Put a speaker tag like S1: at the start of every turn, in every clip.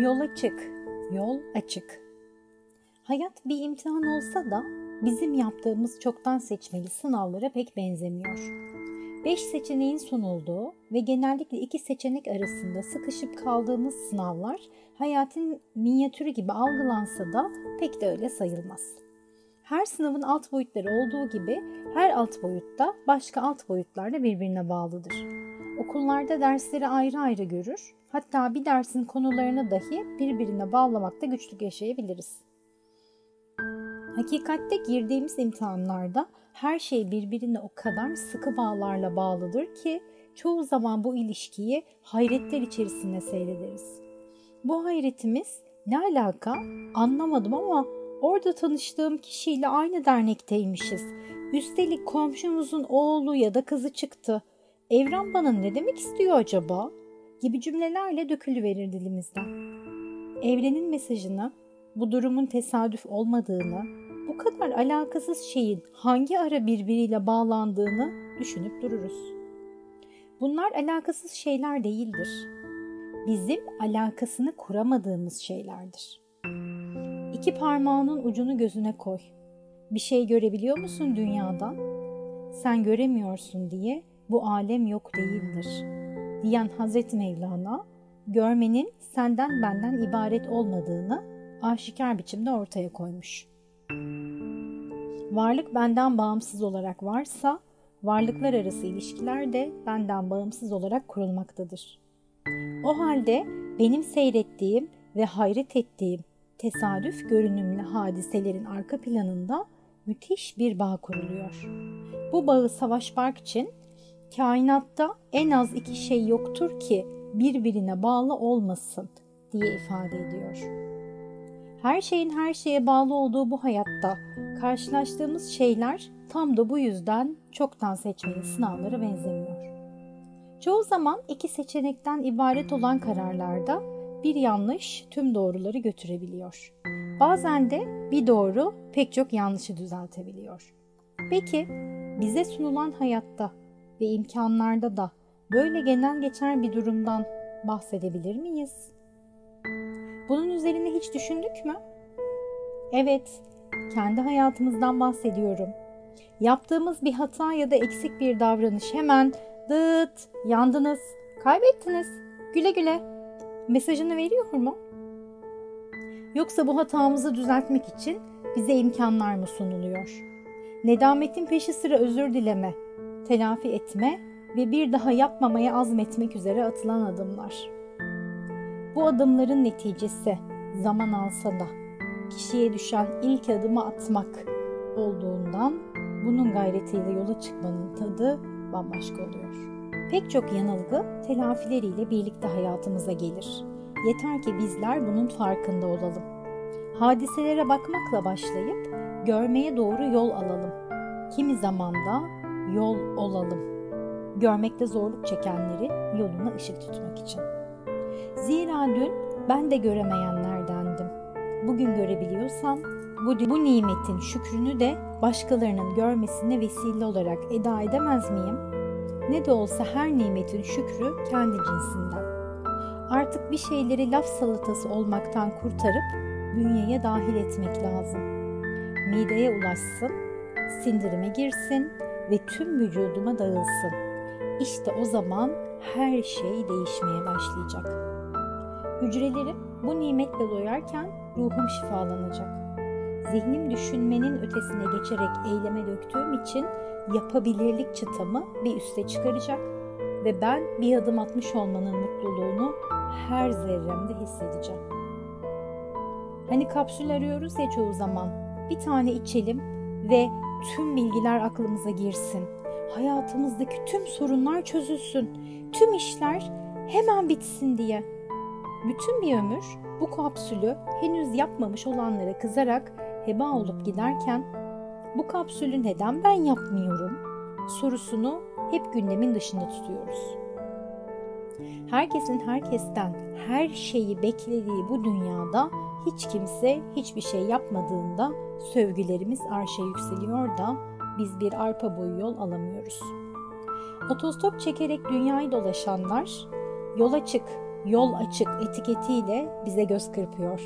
S1: Yola çık, yol açık. Hayat bir imtihan olsa da bizim yaptığımız çoktan seçmeli sınavlara pek benzemiyor. Beş seçeneğin sunulduğu ve genellikle iki seçenek arasında sıkışıp kaldığımız sınavlar hayatın minyatürü gibi algılansa da pek de öyle sayılmaz. Her sınavın alt boyutları olduğu gibi her alt boyutta başka alt boyutlarla birbirine bağlıdır. Okullarda dersleri ayrı ayrı görür, hatta bir dersin konularını dahi birbirine bağlamakta güçlük yaşayabiliriz. Hakikatte girdiğimiz imtihanlarda her şey birbirine o kadar sıkı bağlarla bağlıdır ki çoğu zaman bu ilişkiyi hayretler içerisinde seyrederiz. Bu hayretimiz ne alaka anlamadım ama orada tanıştığım kişiyle aynı dernekteymişiz. Üstelik komşumuzun oğlu ya da kızı çıktı. Evren bana ne demek istiyor acaba? Gibi cümlelerle dökülüverir dilimizden. Evrenin mesajını, bu durumun tesadüf olmadığını, bu kadar alakasız şeyin hangi ara birbiriyle bağlandığını düşünüp dururuz. Bunlar alakasız şeyler değildir. Bizim alakasını kuramadığımız şeylerdir. İki parmağının ucunu gözüne koy. Bir şey görebiliyor musun dünyadan? Sen göremiyorsun diye bu alem yok değildir. Diyen Hazreti Mevlana, görmenin senden benden ibaret olmadığını aşikar biçimde ortaya koymuş. Varlık benden bağımsız olarak varsa, varlıklar arası ilişkiler de benden bağımsız olarak kurulmaktadır. O halde benim seyrettiğim ve hayret ettiğim tesadüf görünümlü hadiselerin arka planında müthiş bir bağ kuruluyor. Bu bağı savaşmak için kainatta en az iki şey yoktur ki birbirine bağlı olmasın diye ifade ediyor. Her şeyin her şeye bağlı olduğu bu hayatta karşılaştığımız şeyler tam da bu yüzden çoktan seçmeli sınavlara benzemiyor. Çoğu zaman iki seçenekten ibaret olan kararlarda bir yanlış tüm doğruları götürebiliyor. Bazen de bir doğru pek çok yanlışı düzeltebiliyor. Peki bize sunulan hayatta ve imkanlarda da böyle genel geçer bir durumdan bahsedebilir miyiz? Bunun üzerine hiç düşündük mü? Evet, kendi hayatımızdan bahsediyorum. Yaptığımız bir hata ya da eksik bir davranış hemen dıt, yandınız, kaybettiniz, güle güle mesajını veriyor mu? Yoksa bu hatamızı düzeltmek için bize imkanlar mı sunuluyor? Nedametin peşi sıra özür dileme, telafi etme ve bir daha yapmamaya azmetmek üzere atılan adımlar. Bu adımların neticesi zaman alsa da kişiye düşen ilk adımı atmak olduğundan bunun gayretiyle yola çıkmanın tadı bambaşka oluyor. Pek çok yanılgı telafileriyle birlikte hayatımıza gelir. Yeter ki bizler bunun farkında olalım. Hadiselere bakmakla başlayıp görmeye doğru yol alalım. Kimi zaman da yol olalım. Görmekte zorluk çekenlerin yoluna ışık tutmak için. Zira dün ben de göremeyenlerdendim. Bugün görebiliyorsam bu, bu nimetin şükrünü de başkalarının görmesine vesile olarak eda edemez miyim? Ne de olsa her nimetin şükrü kendi cinsinden. Artık bir şeyleri laf salatası olmaktan kurtarıp bünyeye dahil etmek lazım. Mideye ulaşsın, sindirime girsin ve tüm vücuduma dağılsın. İşte o zaman her şey değişmeye başlayacak.'' Hücrelerim bu nimetle doyarken ruhum şifalanacak. Zihnim düşünmenin ötesine geçerek eyleme döktüğüm için yapabilirlik çıtamı bir üste çıkaracak ve ben bir adım atmış olmanın mutluluğunu her zerremde hissedeceğim. Hani kapsül arıyoruz ya çoğu zaman. Bir tane içelim ve tüm bilgiler aklımıza girsin. Hayatımızdaki tüm sorunlar çözülsün. Tüm işler hemen bitsin diye. Bütün bir ömür bu kapsülü henüz yapmamış olanlara kızarak heba olup giderken bu kapsülü neden ben yapmıyorum sorusunu hep gündemin dışında tutuyoruz. Herkesin herkesten her şeyi beklediği bu dünyada hiç kimse hiçbir şey yapmadığında sövgülerimiz arşa yükseliyor da biz bir arpa boyu yol alamıyoruz. Otostop çekerek dünyayı dolaşanlar yola çık yol açık etiketiyle bize göz kırpıyor.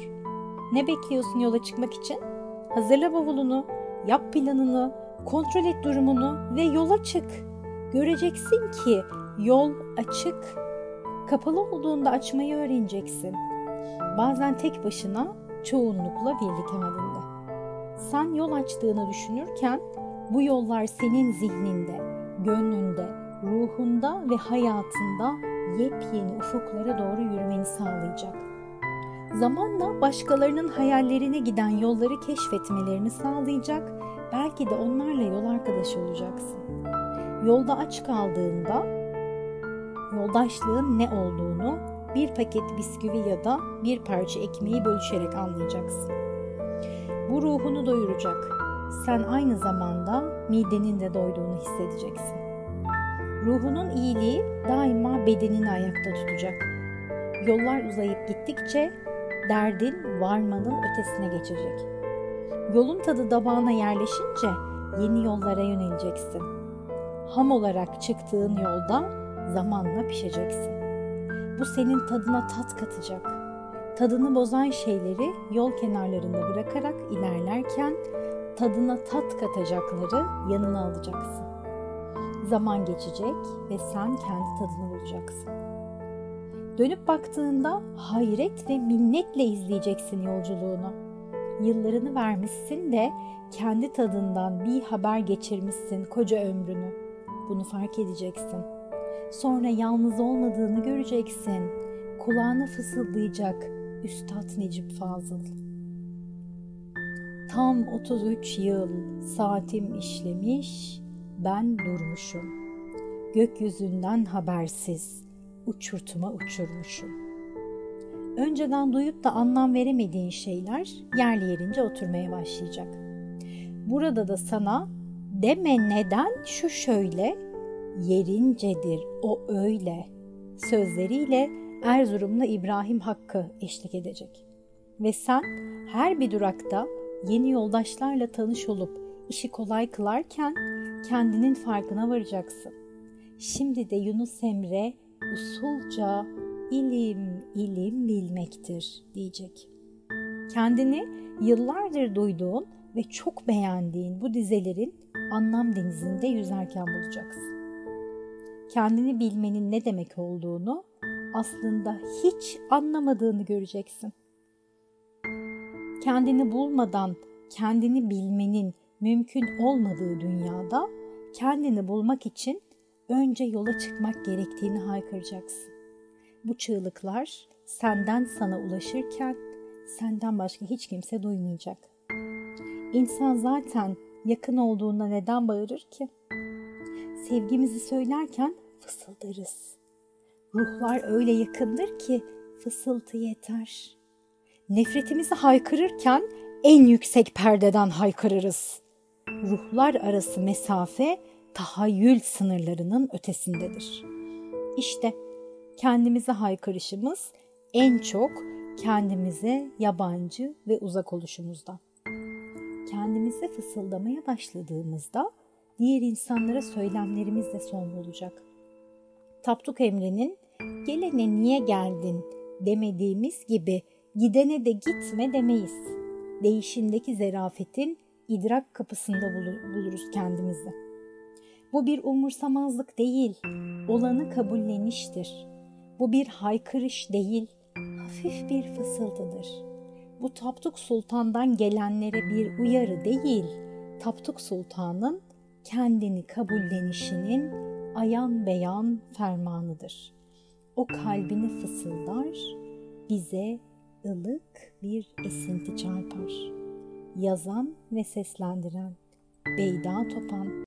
S1: Ne bekliyorsun yola çıkmak için? Hazırla bavulunu, yap planını, kontrol et durumunu ve yola çık. Göreceksin ki yol açık. Kapalı olduğunda açmayı öğreneceksin. Bazen tek başına, çoğunlukla birlik halinde. Sen yol açtığını düşünürken bu yollar senin zihninde, gönlünde, ruhunda ve hayatında yepyeni ufuklara doğru yürümeni sağlayacak. Zamanla başkalarının hayallerine giden yolları keşfetmelerini sağlayacak, belki de onlarla yol arkadaşı olacaksın. Yolda aç kaldığında yoldaşlığın ne olduğunu bir paket bisküvi ya da bir parça ekmeği bölüşerek anlayacaksın. Bu ruhunu doyuracak. Sen aynı zamanda midenin de doyduğunu hissedeceksin. Ruhunun iyiliği daima bedenini ayakta tutacak. Yollar uzayıp gittikçe derdin varmanın ötesine geçecek. Yolun tadı dabağına yerleşince yeni yollara yöneleceksin. Ham olarak çıktığın yolda zamanla pişeceksin. Bu senin tadına tat katacak. Tadını bozan şeyleri yol kenarlarında bırakarak ilerlerken tadına tat katacakları yanına alacaksın. Zaman geçecek ve sen kendi tadını bulacaksın. Dönüp baktığında hayret ve minnetle izleyeceksin yolculuğunu. Yıllarını vermişsin de kendi tadından bir haber geçirmişsin koca ömrünü. Bunu fark edeceksin. Sonra yalnız olmadığını göreceksin. Kulağına fısıldayacak Üstad Necip Fazıl. Tam 33 yıl saatim işlemiş, ben durmuşum. Gökyüzünden habersiz uçurtuma uçurmuşum. Önceden duyup da anlam veremediğin şeyler yerli yerince oturmaya başlayacak. Burada da sana deme neden şu şöyle, yerincedir o öyle sözleriyle Erzurumlu İbrahim Hakkı eşlik edecek. Ve sen her bir durakta yeni yoldaşlarla tanış olup işi kolay kılarken kendinin farkına varacaksın. Şimdi de Yunus Emre usulca ilim ilim bilmektir diyecek. Kendini yıllardır duyduğun ve çok beğendiğin bu dizelerin anlam denizinde yüzerken bulacaksın. Kendini bilmenin ne demek olduğunu aslında hiç anlamadığını göreceksin. Kendini bulmadan kendini bilmenin mümkün olmadığı dünyada kendini bulmak için önce yola çıkmak gerektiğini haykıracaksın. Bu çığlıklar senden sana ulaşırken senden başka hiç kimse duymayacak. İnsan zaten yakın olduğunda neden bağırır ki? Sevgimizi söylerken fısıldarız. Ruhlar öyle yakındır ki fısıltı yeter. Nefretimizi haykırırken en yüksek perdeden haykırırız. Ruhlar arası mesafe tahayyül sınırlarının ötesindedir. İşte kendimize haykırışımız en çok kendimize yabancı ve uzak oluşumuzdan. Kendimize fısıldamaya başladığımızda diğer insanlara söylemlerimiz de son bulacak. Tapduk Emre'nin gelene niye geldin demediğimiz gibi gidene de gitme demeyiz. Değişindeki zerafetin idrak kapısında buluruz kendimizi. Bu bir umursamazlık değil, olanı kabulleniştir. Bu bir haykırış değil, hafif bir fısıltıdır. Bu Tapduk Sultan'dan gelenlere bir uyarı değil, Tapduk Sultan'ın kendini kabullenişinin ayan beyan fermanıdır. O kalbini fısıldar, bize ılık bir esinti çarpar. Yazan ve seslendiren Beyda Topan